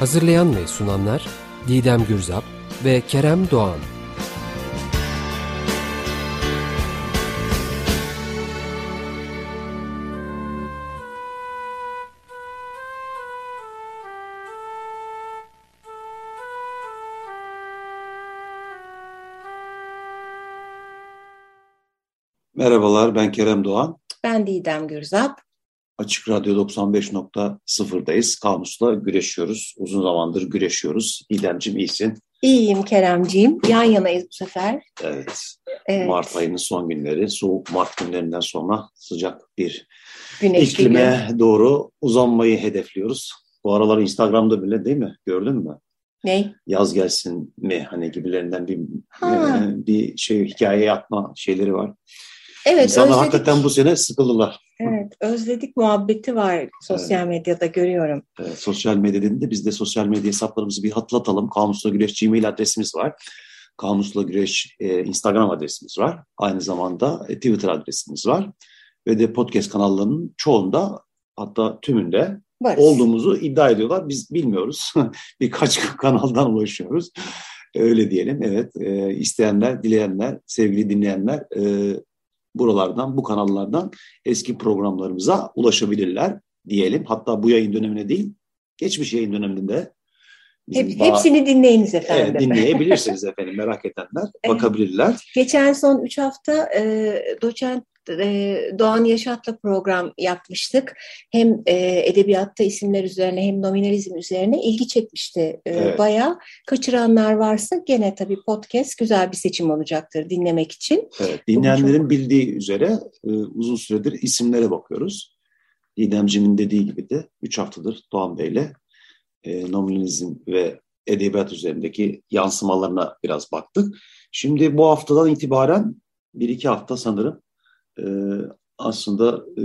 Hazırlayan ve sunanlar Didem Gürzap ve Kerem Doğan. Merhabalar ben Kerem Doğan. Ben Didem Gürzap. Açık Radyo 95.0'dayız. Kamusla güreşiyoruz. Uzun zamandır güreşiyoruz. İdemciğim iyisin. İyiyim Keremciğim. Yan yanayız bu sefer. Evet. evet. Mart ayının son günleri. Soğuk Mart günlerinden sonra sıcak bir Güneşli iklime gün. doğru uzanmayı hedefliyoruz. Bu aralar Instagram'da bile değil mi? Gördün mü? Ne? Yaz gelsin mi hani gibilerinden bir ha. bir şey hikaye yapma şeyleri var. Evet, İnsanlar özledik. hakikaten bu sene sıkıldılar. Evet, özledik muhabbeti var sosyal evet. medyada görüyorum. Evet, sosyal medya dediğinde biz de sosyal medya hesaplarımızı bir hatırlatalım. Kamusla Güreş Gmail adresimiz var. Kamusla Güreş e, Instagram adresimiz var. Aynı zamanda e, Twitter adresimiz var. Ve de podcast kanallarının çoğunda hatta tümünde Varız. olduğumuzu iddia ediyorlar. Biz bilmiyoruz. Birkaç kanaldan ulaşıyoruz. Öyle diyelim. Evet. E, isteyenler, dileyenler, sevgili dinleyenler e, buralardan, bu kanallardan eski programlarımıza ulaşabilirler diyelim. Hatta bu yayın dönemine değil, geçmiş yayın döneminde Hep, hepsini dinleyiniz efendim. Evet, dinleyebilirsiniz efendim merak edenler bakabilirler. Geçen son 3 hafta e, doçent Doğan Yaşat'la program yapmıştık. Hem edebiyatta isimler üzerine hem nominalizm üzerine ilgi çekmişti evet. bayağı. Kaçıranlar varsa gene tabii podcast güzel bir seçim olacaktır dinlemek için. Evet, dinleyenlerin çok... bildiği üzere uzun süredir isimlere bakıyoruz. Didemcimin dediği gibi de 3 haftadır Doğan Bey'le e, nominalizm ve edebiyat üzerindeki yansımalarına biraz baktık. Şimdi bu haftadan itibaren bir iki hafta sanırım e, aslında e,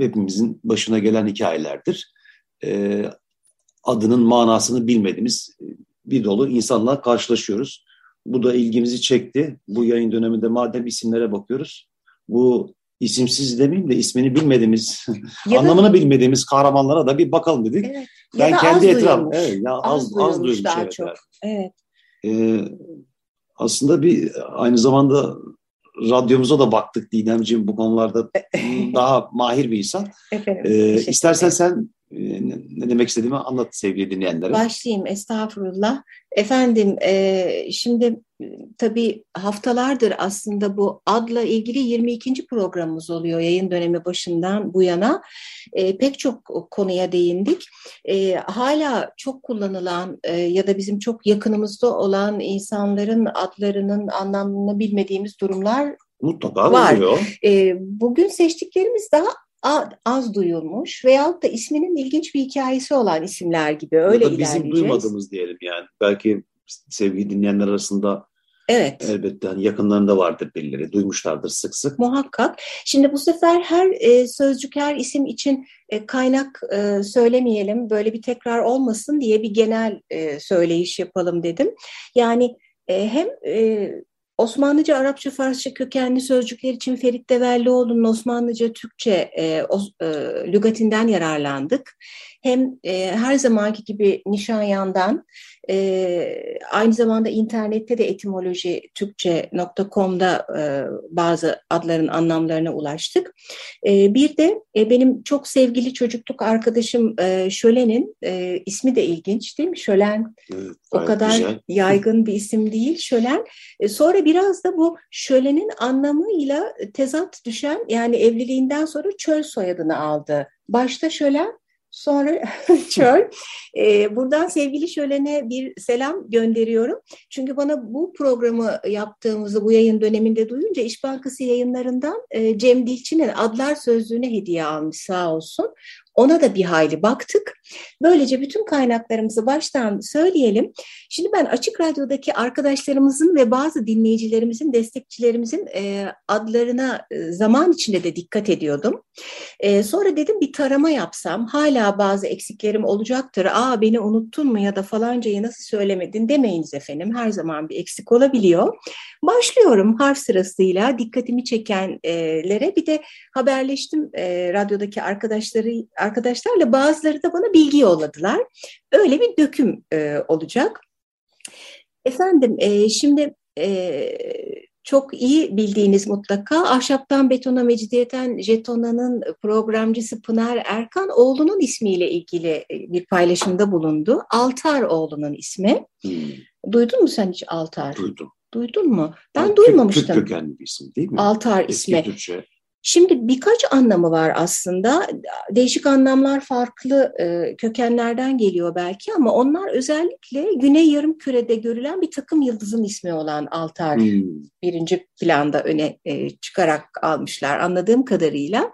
hepimizin başına gelen hikayelerdir. E, adının manasını bilmediğimiz bir dolu insanla karşılaşıyoruz. Bu da ilgimizi çekti. Bu yayın döneminde madem isimlere bakıyoruz, bu isimsiz demeyeyim de ismini bilmediğimiz, ya anlamını da, bilmediğimiz kahramanlara da bir bakalım dedik. Evet. Ben kendi etrafım, evet, ya az, az, az duyulmuş daha evet, çok. Evet. Ee, aslında bir aynı zamanda radyomuza da baktık Didemciğim bu konularda daha mahir bir insan. Efendim, ee, istersen sen ne demek istediğimi anlat sevgili dinleyenlere. Başlayayım estağfurullah. Efendim e, şimdi tabii haftalardır aslında bu adla ilgili 22. programımız oluyor yayın dönemi başından bu yana. E, pek çok konuya değindik. E, hala çok kullanılan e, ya da bizim çok yakınımızda olan insanların adlarının anlamını bilmediğimiz durumlar Mutlaka var. Oluyor. E, bugün seçtiklerimiz daha az duyulmuş veyahut da isminin ilginç bir hikayesi olan isimler gibi öyle ya da bizim duymadığımız diyelim yani. Belki sevgili dinleyenler arasında Evet. Elbette hani yakınlarında vardır birileri, duymuşlardır sık sık. Muhakkak. Şimdi bu sefer her e, sözcük, her isim için e, kaynak e, söylemeyelim, böyle bir tekrar olmasın diye bir genel e, söyleyiş yapalım dedim. Yani e, hem e, Osmanlıca, Arapça, Farsça kökenli sözcükler için Ferit Devellioğlu'nun Osmanlıca, Türkçe e, o, e, lügatinden yararlandık. Hem e, her zamanki gibi Nişanyan'dan e, aynı zamanda internette de etimoloji Türkçe.com'da e, bazı adların anlamlarına ulaştık. E, bir de e, benim çok sevgili çocukluk arkadaşım e, Şölen'in e, ismi de ilginç değil mi? Şölen evet, o kadar güzel. yaygın bir isim değil Şölen. E, sonra biraz da bu Şölen'in anlamıyla tezat düşen yani evliliğinden sonra çöl soyadını aldı. Başta Şölen Sonra çöl. Ee, buradan sevgili Şölen'e bir selam gönderiyorum. Çünkü bana bu programı yaptığımızı bu yayın döneminde duyunca İş Bankası yayınlarından e, Cem Dilçin'in Adlar Sözlüğü'ne hediye almış sağ olsun. Ona da bir hayli baktık. Böylece bütün kaynaklarımızı baştan söyleyelim. Şimdi ben Açık Radyo'daki arkadaşlarımızın ve bazı dinleyicilerimizin, destekçilerimizin e, adlarına e, zaman içinde de dikkat ediyordum. E, sonra dedim bir tarama yapsam hala bazı eksiklerim olacaktır. Aa beni unuttun mu ya da falancayı nasıl söylemedin demeyiniz efendim. Her zaman bir eksik olabiliyor. Başlıyorum harf sırasıyla dikkatimi çekenlere bir de haberleştim radyodaki arkadaşları arkadaşlarla bazıları da bana bilgi yolladılar. Öyle bir döküm e, olacak. Efendim e, şimdi e, çok iyi bildiğiniz mutlaka Ahşaptan Betona Mecidiyeten Jetona'nın programcısı Pınar Erkan oğlunun ismiyle ilgili e, bir paylaşımda bulundu. Altar oğlunun ismi. Hmm. Duydun mu sen hiç Altar? Duydum. Duydun mu? Ben yani duymamıştım. Türk kökenli bir isim değil mi? Altar Eski ismi. Türkçe. Şimdi birkaç anlamı var aslında. Değişik anlamlar farklı e, kökenlerden geliyor belki ama onlar özellikle Güney Yarım Kürede görülen bir takım yıldızın ismi olan altar hmm. birinci planda öne e, çıkarak almışlar anladığım kadarıyla.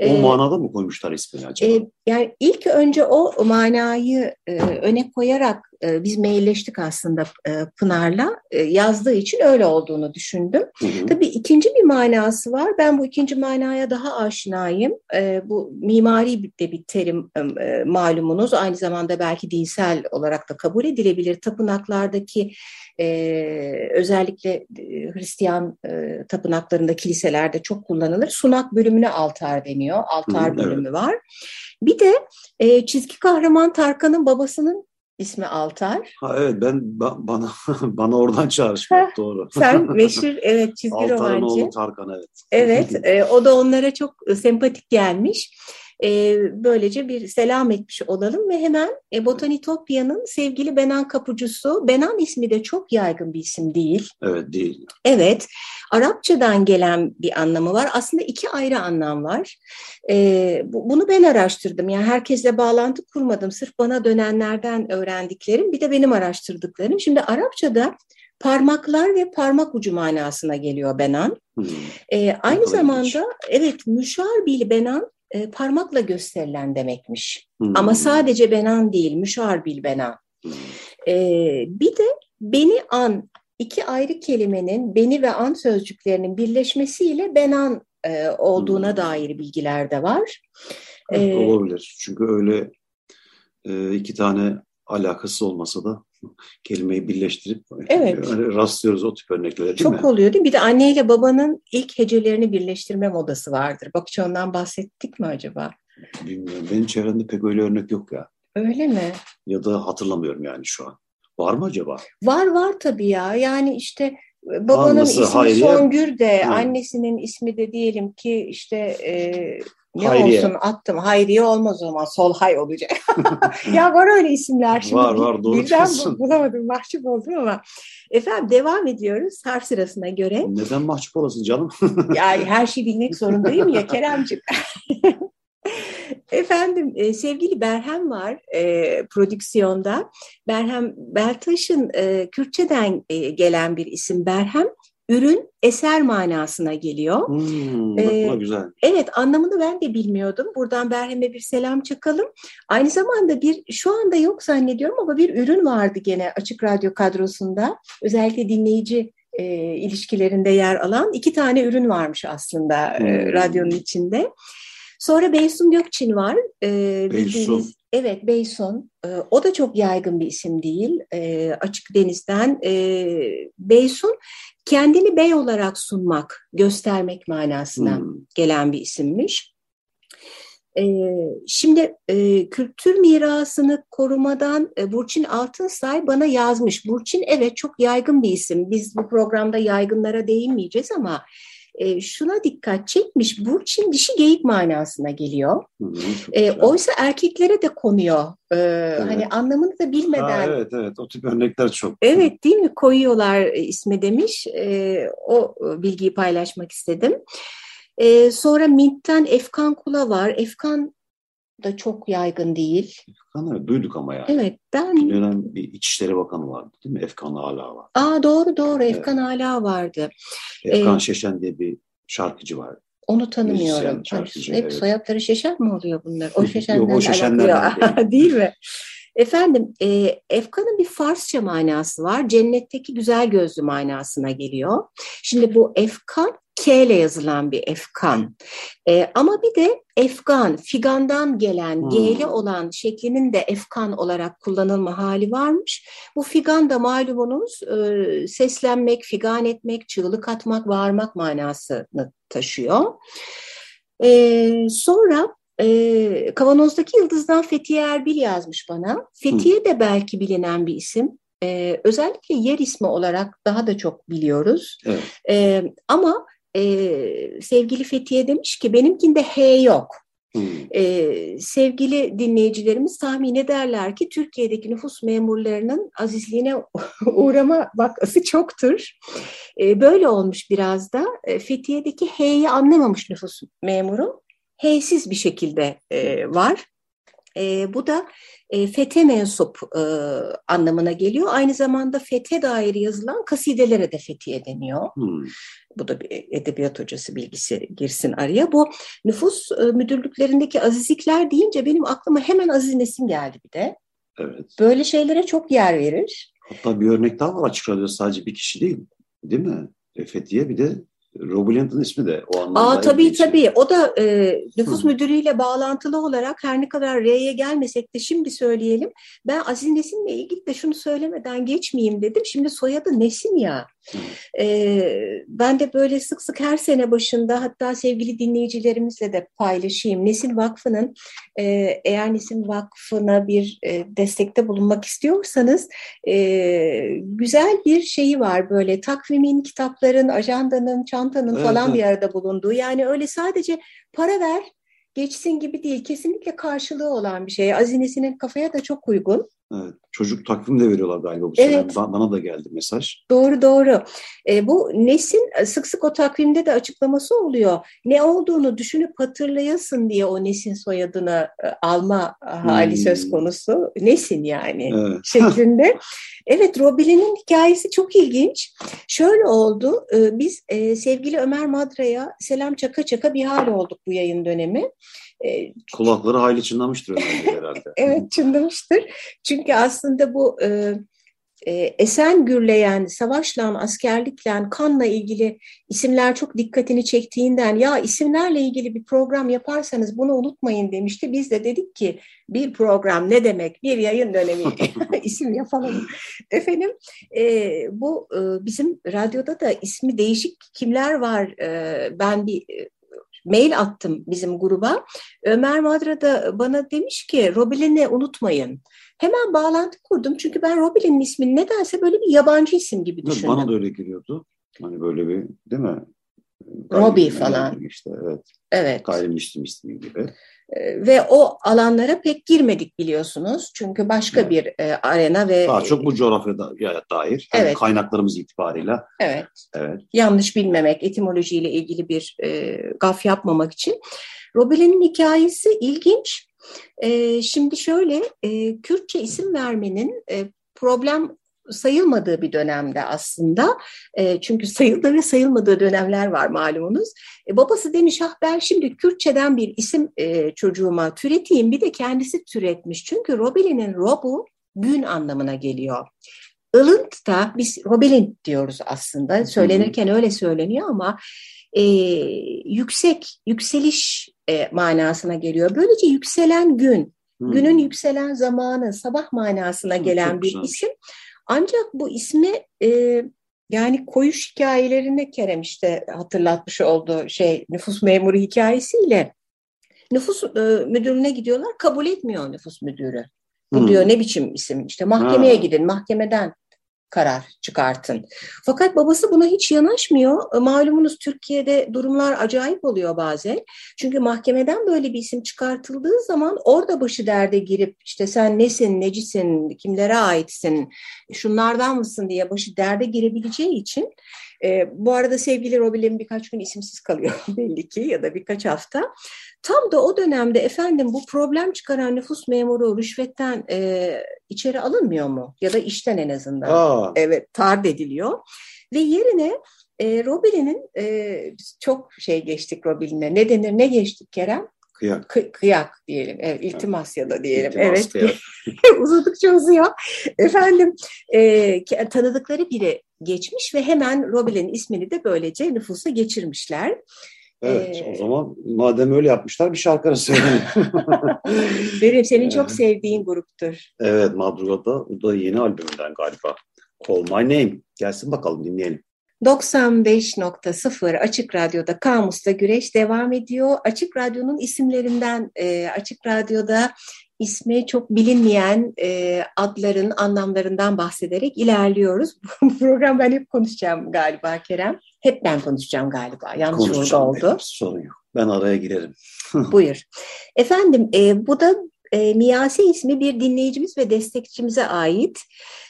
O ee, manada mı koymuşlar ismini acaba? E, yani ilk önce o manayı e, öne koyarak e, biz mailleştik aslında e, Pınar'la. E, yazdığı için öyle olduğunu düşündüm. Hı hı. Tabii ikinci bir manası var. Ben bu ikinci manaya daha aşinayım. E, bu mimari de bir terim e, malumunuz. Aynı zamanda belki dinsel olarak da kabul edilebilir. Tapınaklardaki e, özellikle e, Hristiyan e, tapınaklarında, kiliselerde çok kullanılır. Sunak bölümüne altar deniyor. Altar Hı, bölümü evet. var. Bir de e, çizgi kahraman Tarkan'ın babasının ismi Altar. Ha evet ben bana bana oradan çağrışmak doğru. Sen meşhur evet çizgi Altar'ın romancı. Altar'ın oğlu Tarkan evet. Evet e, o da onlara çok sempatik gelmiş. E, böylece bir selam etmiş olalım ve hemen e, Botanitopya'nın sevgili Benan Kapucusu, Benan ismi de çok yaygın bir isim değil. Evet değil. Evet, Arapçadan gelen bir anlamı var. Aslında iki ayrı anlam var. E, bu, bunu ben araştırdım. Yani herkesle bağlantı kurmadım. Sırf bana dönenlerden öğrendiklerim, bir de benim araştırdıklarım. Şimdi Arapçada parmaklar ve parmak ucu manasına geliyor benan. Hmm. Ee, aynı zamanda evet müşarbil benan e, parmakla gösterilen demekmiş. Hmm. Ama sadece benan değil, müşarbil benan. Hmm. E, bir de beni an, iki ayrı kelimenin beni ve an sözcüklerinin birleşmesiyle benan e, olduğuna hmm. dair bilgiler de var. Evet, ee, olabilir. Çünkü öyle e, iki tane alakası olmasa da kelimeyi birleştirip evet. yani rastlıyoruz o tip örnekleri değil Çok mi? oluyor değil mi? Bir de anneyle babanın ilk hecelerini birleştirme modası vardır. Bak hiç ondan bahsettik mi acaba? Bilmiyorum. Benim çevremde pek öyle örnek yok ya. Öyle mi? Ya da hatırlamıyorum yani şu an. Var mı acaba? Var var tabii ya. Yani işte e, babanın Anlası, ismi Hayriye. Songür de, Hı. annesinin ismi de diyelim ki işte e, ne Hayriye. olsun attım. Hayriye olmaz o zaman. Solhay olacak. ya var öyle isimler şimdi. Var var doğru Birden bulamadım. Mahcup oldum ama. Efendim devam ediyoruz harf sırasına göre. Neden mahcup olasın canım? yani her şeyi bilmek zorundayım ya Keremciğim. Efendim e, sevgili Berhem var e, prodüksiyonda. Berhem Beltaş'ın e, Kürtçeden e, gelen bir isim Berhem ürün eser manasına geliyor. Hmm, ee, güzel. Evet anlamını ben de bilmiyordum. Buradan Berhem'e bir selam çakalım. Aynı zamanda bir şu anda yok zannediyorum ama bir ürün vardı gene Açık Radyo kadrosunda. Özellikle dinleyici e, ilişkilerinde yer alan iki tane ürün varmış aslında e, hmm. e, radyonun içinde. Sonra Beysun Gökçin var. E, Beysun. Evet Beysun. E, o da çok yaygın bir isim değil. E, açık denizden. E, Beysun kendini bey olarak sunmak, göstermek manasına hmm. gelen bir isimmiş. Ee, şimdi e, kültür mirasını korumadan e, Burçin Altınsay bana yazmış. Burçin evet çok yaygın bir isim. Biz bu programda yaygınlara değinmeyeceğiz ama e, şuna dikkat çekmiş. Burçin dişi geyik manasına geliyor. Hı, e, oysa erkeklere de konuyor. E, evet. Hani anlamını da bilmeden. Ha, evet evet o tip örnekler çok. Evet değil mi koyuyorlar ismi demiş. E, o bilgiyi paylaşmak istedim. E, sonra Mint'ten Efkan Kula var. Efkan da çok yaygın değil. Efkan'ı duyduk ama yani. Evet ben... Bir dönem bir İçişleri Bakanı vardı değil mi? Efkan Ala var. Aa doğru doğru Efkan evet. Ala vardı. Efkan ee, Şeşen diye bir şarkıcı var. Onu tanımıyorum. Müzisyen, şarkıcı, Hep evet. soyadları Şeşen mi oluyor bunlar? O Şeşen'den Yok, o de Şeşenlerden alakalı. değil mi? Efendim, e, Efkan'ın bir Farsça manası var. Cennetteki güzel gözlü manasına geliyor. Şimdi bu Efkan, K ile yazılan bir Efkan. E, ama bir de Efgan, figandan gelen, Hmm. G'li olan şeklinin de Efkan olarak kullanılma hali varmış. Bu figan da malumunuz e, seslenmek, figan etmek, çığlık atmak, bağırmak manasını taşıyor. E, sonra e, Kavanoz'daki Yıldız'dan Fethiye Erbil yazmış bana. Fethiye de belki bilinen bir isim. E, özellikle yer ismi olarak daha da çok biliyoruz. Evet. E, ama e, sevgili Fethiye demiş ki benimkinde H yok. Hmm. Ee, sevgili dinleyicilerimiz tahmin ederler ki Türkiye'deki nüfus memurlarının azizliğine uğrama vakası çoktur. Ee, böyle olmuş biraz da. Fethiye'deki H'yi anlamamış nüfus memuru. H'siz bir şekilde e, var. E, bu da e, fete mensup e, anlamına geliyor. Aynı zamanda fete dair yazılan kasidelere de fethiye deniyor. Hmm. Bu da bir edebiyat hocası bilgisi girsin araya. Bu nüfus e, müdürlüklerindeki azizlikler deyince benim aklıma hemen Aziz Nesin geldi bir de. Evet. Böyle şeylere çok yer verir. Hatta bir örnek daha var açık radyoda sadece bir kişi değil. Değil mi? E, Fethiye bir de Robuland'ın ismi de o anlamda. Aa tabii tabii. O da e, nüfus Hı. müdürüyle bağlantılı olarak her ne kadar R'ye gelmesek de şimdi söyleyelim. Ben Aziz Nesin'le ilgili de şunu söylemeden geçmeyeyim dedim. Şimdi soyadı Nesin ya. Hı. E, ben de böyle sık sık her sene başında hatta sevgili dinleyicilerimizle de paylaşayım. Nesin Vakfı'nın e, eğer Nesin Vakfı'na bir e, destekte bulunmak istiyorsanız e, güzel bir şeyi var böyle takvimin, kitapların, ajandanın, çantanın Evet, falan evet. bir arada bulunduğu. Yani öyle sadece para ver geçsin gibi değil. Kesinlikle karşılığı olan bir şey. Azinesinin kafaya da çok uygun. Evet. Çocuk takvim de veriyorlar galiba bu sene. Evet. Ba- Bana da geldi mesaj. Doğru doğru. E, bu Nesin sık sık o takvimde de açıklaması oluyor. Ne olduğunu düşünüp hatırlayasın diye o Nesin soyadını e, alma hali Hmm. söz konusu. Nesin yani Evet. şeklinde. Evet Robilin'in hikayesi çok ilginç. Şöyle oldu. e, Biz e, sevgili Ömer Madra'ya selam çaka çaka bir hal olduk bu yayın dönemi. E, Kulakları hayli çınlamıştır herhalde. Evet çınlamıştır. Çünkü aslında bu e, e, esen gürleyen, savaşla, askerlikle, kanla ilgili isimler çok dikkatini çektiğinden ya isimlerle ilgili bir program yaparsanız bunu unutmayın demişti. Biz de dedik ki bir program ne demek? Bir yayın dönemi isim yapalım. Efendim e, bu e, bizim radyoda da ismi değişik kimler var? E, ben bir e, mail attım bizim gruba. Ömer Madra da bana demiş ki Robilin'i unutmayın. Hemen bağlantı kurdum çünkü ben Robilin'in ismini nedense böyle bir yabancı isim gibi düşündüm. Bana da öyle geliyordu. Hani böyle bir değil mi? Gayrimüslim falan. işte evet. Evet. Gayrimüslim ismi gibi. Ee, Ve o alanlara pek girmedik biliyorsunuz. Çünkü başka Evet. bir e, arena ve Daha çok bu coğrafyada ya- dair. Hani Evet. kaynaklarımız itibarıyla. evet Evet. yanlış bilmemek, etimolojiyle ilgili bir e, gaf yapmamak için. Robilin'in hikayesi ilginç. E, şimdi şöyle, e, Kürtçe isim vermenin e, problem sayılmadığı bir dönemde aslında. E, çünkü sayıldığı ve sayılmadığı dönemler var malumunuz. E, babası demiş, ah ben şimdi Kürtçeden bir isim e, çocuğuma türeteyim. Bir de kendisi türetmiş. Çünkü Robilin'in robu gün anlamına geliyor. Ilınt da biz Robelin diyoruz aslında. Söylenirken öyle söyleniyor ama e, yüksek, yükseliş e, manasına geliyor. Böylece yükselen gün, Hmm. günün yükselen zamanı, sabah manasına Hı, gelen bir güzelmiş. isim. Ancak bu ismi e, yani koyuş hikayelerini Kerem işte hatırlatmış olduğu şey nüfus memuru hikayesiyle nüfus e, müdürüne gidiyorlar kabul etmiyor nüfus müdürü. Bu Hmm. diyor ne biçim isim işte mahkemeye Ha. gidin mahkemeden karar çıkartın. Fakat babası buna hiç yanaşmıyor. E, Malumunuz Türkiye'de durumlar acayip oluyor bazen. Çünkü mahkemeden böyle bir isim çıkartıldığı zaman orada başı derde girip işte sen nesin, necisin, kimlere aitsin, şunlardan mısın diye başı derde girebileceği için e, bu arada sevgili Robil'in birkaç gün isimsiz kalıyor belli ki ya da birkaç hafta. Tam da o dönemde efendim bu problem çıkaran nüfus memuru rüşvetten e, içeri alınmıyor mu? Ya da işten en azından. Aa, Evet, tard ediliyor. Ve yerine e, Robilin'in e, çok şey geçtik Robilin'e. Ne denir ne geçtik Kerem? Kıyak. Kı, kıyak diyelim. Evet, iltimas ya da diyelim. İltimas, evet. Uzadıkça uzuyor. Efendim e, tanıdıkları biri geçmiş ve hemen Robilin ismini de böylece nüfusa geçirmişler. Evet ee, o zaman madem öyle yapmışlar bir şarkı söyleyelim. Benim senin çok sevdiğin gruptur. Evet Madruga'da bu da yeni albümünden galiba. Call My Name. Gelsin bakalım dinleyelim. 95.0 Açık Radyo'da Kamus'ta Güreş devam ediyor. Açık Radyo'nun isimlerinden e, Açık Radyo'da ismi çok bilinmeyen e, adların anlamlarından bahsederek ilerliyoruz. Bu program ben hep konuşacağım galiba Kerem. Hep ben konuşacağım galiba. Yanlış orada oldu. Sorun yok. Ben araya girerim. Buyur. Efendim e, bu da e, Miyase ismi bir dinleyicimiz ve destekçimize ait.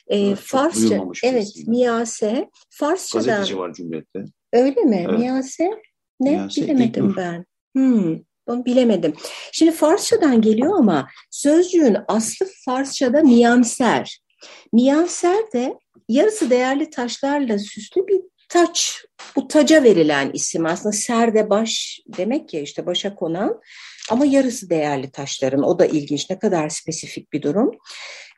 E, evet, Farsça, evet Miyase. Farsçadan. Gazeteci var cümlette. Öyle mi? Evet. Miyase? Ne? Miyase Bilemedim İlknur. ben. Hmm. Onu bilemedim. Şimdi Farsçadan geliyor ama sözcüğün aslı Farsçada miyanser. Miyanser de yarısı değerli taşlarla süslü bir taç. Bu taca verilen isim aslında serde baş demek ya işte başa konan ama yarısı değerli taşların. O da ilginç. Ne kadar spesifik bir durum.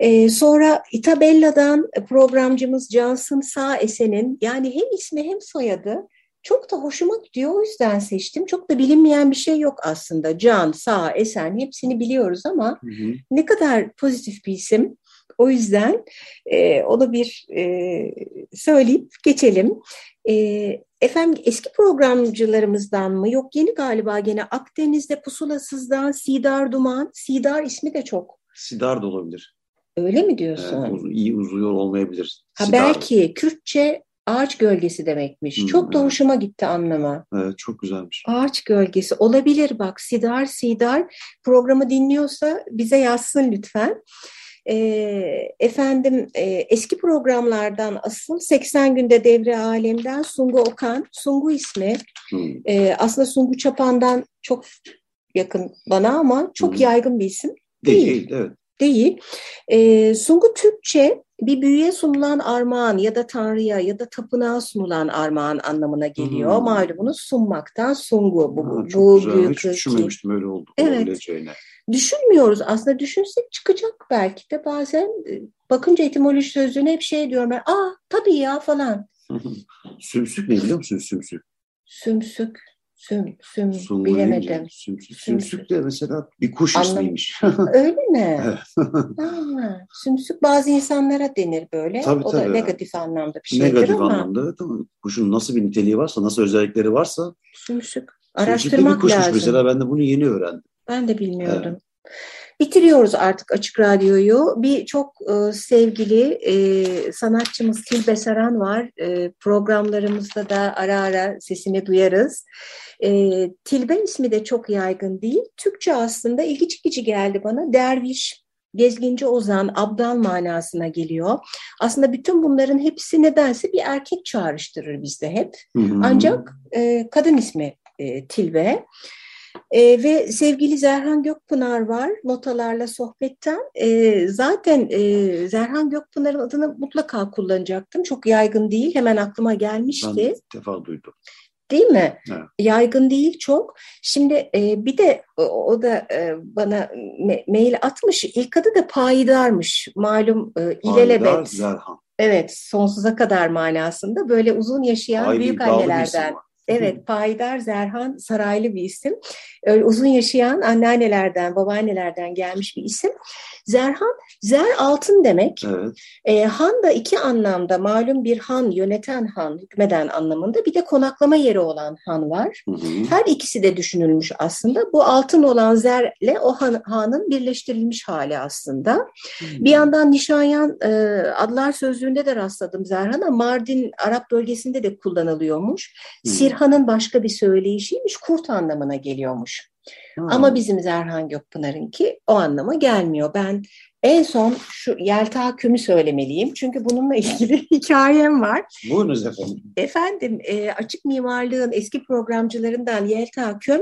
Ee, sonra Itabella'dan programcımız Cansın Sağ Esen'in yani hem ismi hem soyadı çok da hoşuma gidiyor. O yüzden seçtim. Çok da bilinmeyen bir şey yok aslında. Can, Sağ, Esen hepsini biliyoruz ama hı hı. ne kadar pozitif bir isim. O yüzden e, onu bir e, söyleyip geçelim. E, efendim eski programcılarımızdan mı? Yok yeni galiba gene Akdeniz'de Pusulasız'dan Sidar Duman. Sidar ismi de çok. Sidar da olabilir. Öyle mi diyorsun? Evet, iyi uzuyor olmayabilir. Ha, belki Kürtçe ağaç gölgesi demekmiş. Hmm, çok da evet. hoşuma gitti anlama. Evet çok güzelmiş. Ağaç gölgesi olabilir bak Sidar Sidar programı dinliyorsa bize yazsın lütfen. E, efendim e, eski programlardan asıl 80 günde devre alemden Sungu Okan. Sungu ismi hmm. e, aslında Sungu Çapan'dan çok yakın bana ama çok hmm. yaygın bir isim. Değil, değil evet. Değil. E, Sungu Türkçe bir büyüye sunulan armağan ya da tanrıya ya da tapınağa sunulan armağan anlamına geliyor. Hmm. Malumunuz sunmaktan sungu. Bu, ha, bu güzel. büyük Hiç düşünmemiştim öyle oldu. Evet. Düşünmüyoruz. Aslında düşünsek çıkacak belki de bazen e, bakınca etimoloji sözlüğüne hep şey diyorum ben. Aa tabii ya falan. sümsük ne biliyor musun sümsük? Sümsük. Süm, süm, Sungu bilemedim. Sümsük, sümsük de mesela bir kuş Anlam ismiymiş. Öyle mi? ha, sümsük bazı insanlara denir böyle. Tabii, o tabii. da negatif anlamda bir şeydir negatif ama. Negatif anlamda evet ama kuşun nasıl bir niteliği varsa, nasıl özellikleri varsa. Sümsük. Araştırmak bir kuşmuş lazım. Mesela ben de bunu yeni öğrendim. Ben de bilmiyordum. Evet. Bitiriyoruz artık Açık Radyo'yu. Bir çok e, sevgili e, sanatçımız Tilbe Saran var. E, programlarımızda da ara ara sesini duyarız. E, Tilbe ismi de çok yaygın değil. Türkçe aslında ilgi çekici geldi bana. Derviş, gezginci ozan, abdal manasına geliyor. Aslında bütün bunların hepsi nedense bir erkek çağrıştırır bizde hep. Hı hı. Ancak e, kadın ismi e, Tilbe. E, ve sevgili Zerhan Gökpınar var notalarla sohbetten. E, zaten e, Zerhan Gökpınar'ın adını mutlaka kullanacaktım. Çok yaygın değil. Hemen aklıma gelmişti. Ben ilk defa duydum. Değil mi? Evet. Yaygın değil çok. Şimdi e, bir de o, o da e, bana me mail atmış. İlk adı da Payidar'mış. Malum e, İlelebet. Payidar Zerhan. Evet, sonsuza kadar manasında böyle uzun yaşayan Ay, büyük annelerden. Evet, Payidar Zerhan Saraylı bir isim. Öyle uzun yaşayan anneannelerden, babaannelerden gelmiş bir isim. Zerhan, zer altın demek. Evet. E, han da iki anlamda, malum bir han, yöneten han, hükmeden anlamında. Bir de konaklama yeri olan han var. Hı hı. Her ikisi de düşünülmüş aslında. Bu altın olan zerle o han, hanın birleştirilmiş hali aslında. Hı hı. Bir yandan Nişanyan e, adlar sözlüğünde de rastladım Zerhan'a. Mardin Arap bölgesinde de kullanılıyormuş. Hı. Sirhan'ın başka bir söyleyişiymiş, kurt anlamına geliyormuş. Hmm. Ama bizim Zerhan Gökpınar'ınki o anlama gelmiyor. Ben en son şu Yelta Küm'ü söylemeliyim. Çünkü bununla ilgili hikayem var. Buyurunuz efendim. Efendim e, açık mimarlığın eski programcılarından Yelta Küm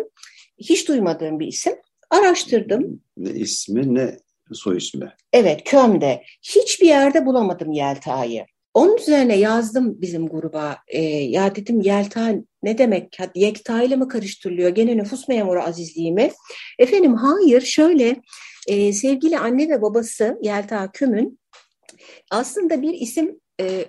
hiç duymadığım bir isim. Araştırdım. Ne ismi ne soy ismi? Evet Köm'de. Hiçbir yerde bulamadım Yelta'yı. Onun üzerine yazdım bizim gruba. E, ya dedim Yelta ne demek? Yekta ile mi karıştırılıyor? Gene nüfus memuru azizliğimi. Efendim hayır şöyle e, sevgili anne ve babası Yelta Küm'ün aslında bir isim e,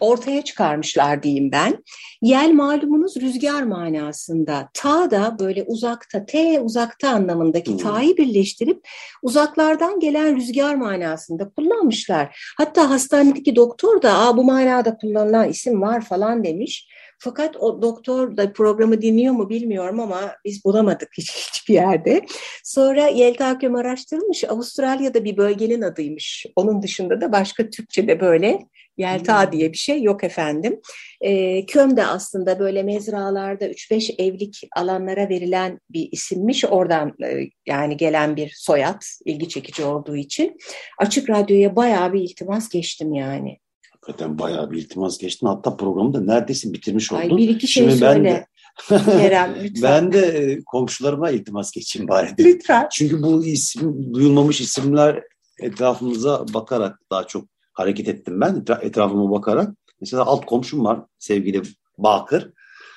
ortaya çıkarmışlar diyeyim ben. Yel malumunuz rüzgar manasında. Ta da böyle uzakta, T uzakta anlamındaki hmm. ta'yı birleştirip uzaklardan gelen rüzgar manasında kullanmışlar. Hatta hastanedeki doktor da Aa, bu manada kullanılan isim var falan demiş. Fakat o doktor da programı dinliyor mu bilmiyorum ama biz bulamadık hiç, hiçbir yerde. Sonra Yelta Köm araştırmış. Avustralya'da bir bölgenin adıymış. Onun dışında da başka Türkçe'de böyle Yelta hmm. diye bir şey yok efendim. E, Köm de aslında böyle mezralarda 3-5 evlik alanlara verilen bir isimmiş. Oradan e, yani gelen bir soyad ilgi çekici olduğu için. Açık Radyo'ya bayağı bir iltimas geçtim yani. Hakikaten bayağı bir iltimas geçtin. Hatta programı da neredeyse bitirmiş oldun. Ay bir iki şey Şimdi söyle. Ben de, Kerem, ben de komşularıma iltimas geçeyim bari. Dedim. Lütfen. Çünkü bu isim duyulmamış isimler etrafımıza bakarak daha çok hareket ettim ben. Etrafıma bakarak. Mesela alt komşum var sevgili Bakır.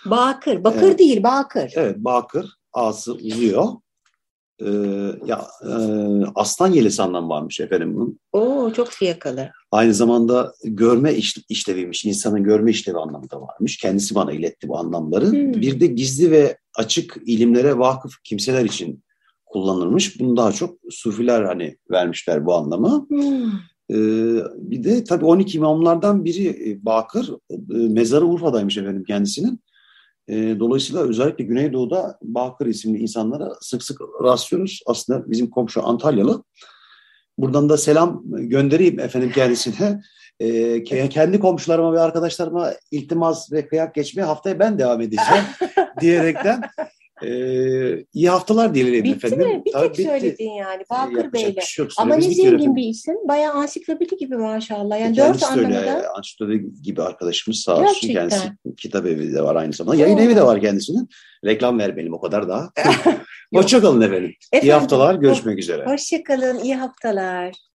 Bakır. Bakır evet. değil Bakır. Evet Bakır. A'sı uzuyor. Ee, ya e, aslan yelesi anlamı varmış efendim bunun. Oo çok fiyakalı. Aynı zamanda görme iş, işleviymiş. İnsanın görme işlevi anlamında varmış. Kendisi bana iletti bu anlamları. Hmm. Bir de gizli ve açık ilimlere vakıf kimseler için kullanılmış. Bunu daha çok sufiler hani vermişler bu anlamı. Hmm. Ee, bir de tabii 12 imamlardan biri e, Bakır. E, mezarı Urfa'daymış efendim kendisinin. E, dolayısıyla özellikle Güneydoğu'da Bakır isimli insanlara sık sık rastlıyoruz. Aslında bizim komşu Antalyalı. Buradan da selam göndereyim efendim kendisine. E, kendi komşularıma ve arkadaşlarıma iltimas ve kıyak geçmeye haftaya ben devam edeceğim diyerekten ee, iyi haftalar dilerim bitti efendim. Mi? Bir Tabii tek bitti. söyledin yani Bakır Bey'le. Şey Ama ne zengin bir isim. Bayağı ansiklopedi gibi maşallah. Yani Kendisi dört anlamda. Öyle, ansiklopedi gibi arkadaşımız sağ olsun. Gerçekten. Kendisi kitap evi de var aynı zamanda. Yayın evi de var kendisinin. Reklam ver benim o kadar daha. Hoşçakalın efendim. efendim. İyi haftalar. Görüşmek üzere. Hoşçakalın. İyi haftalar.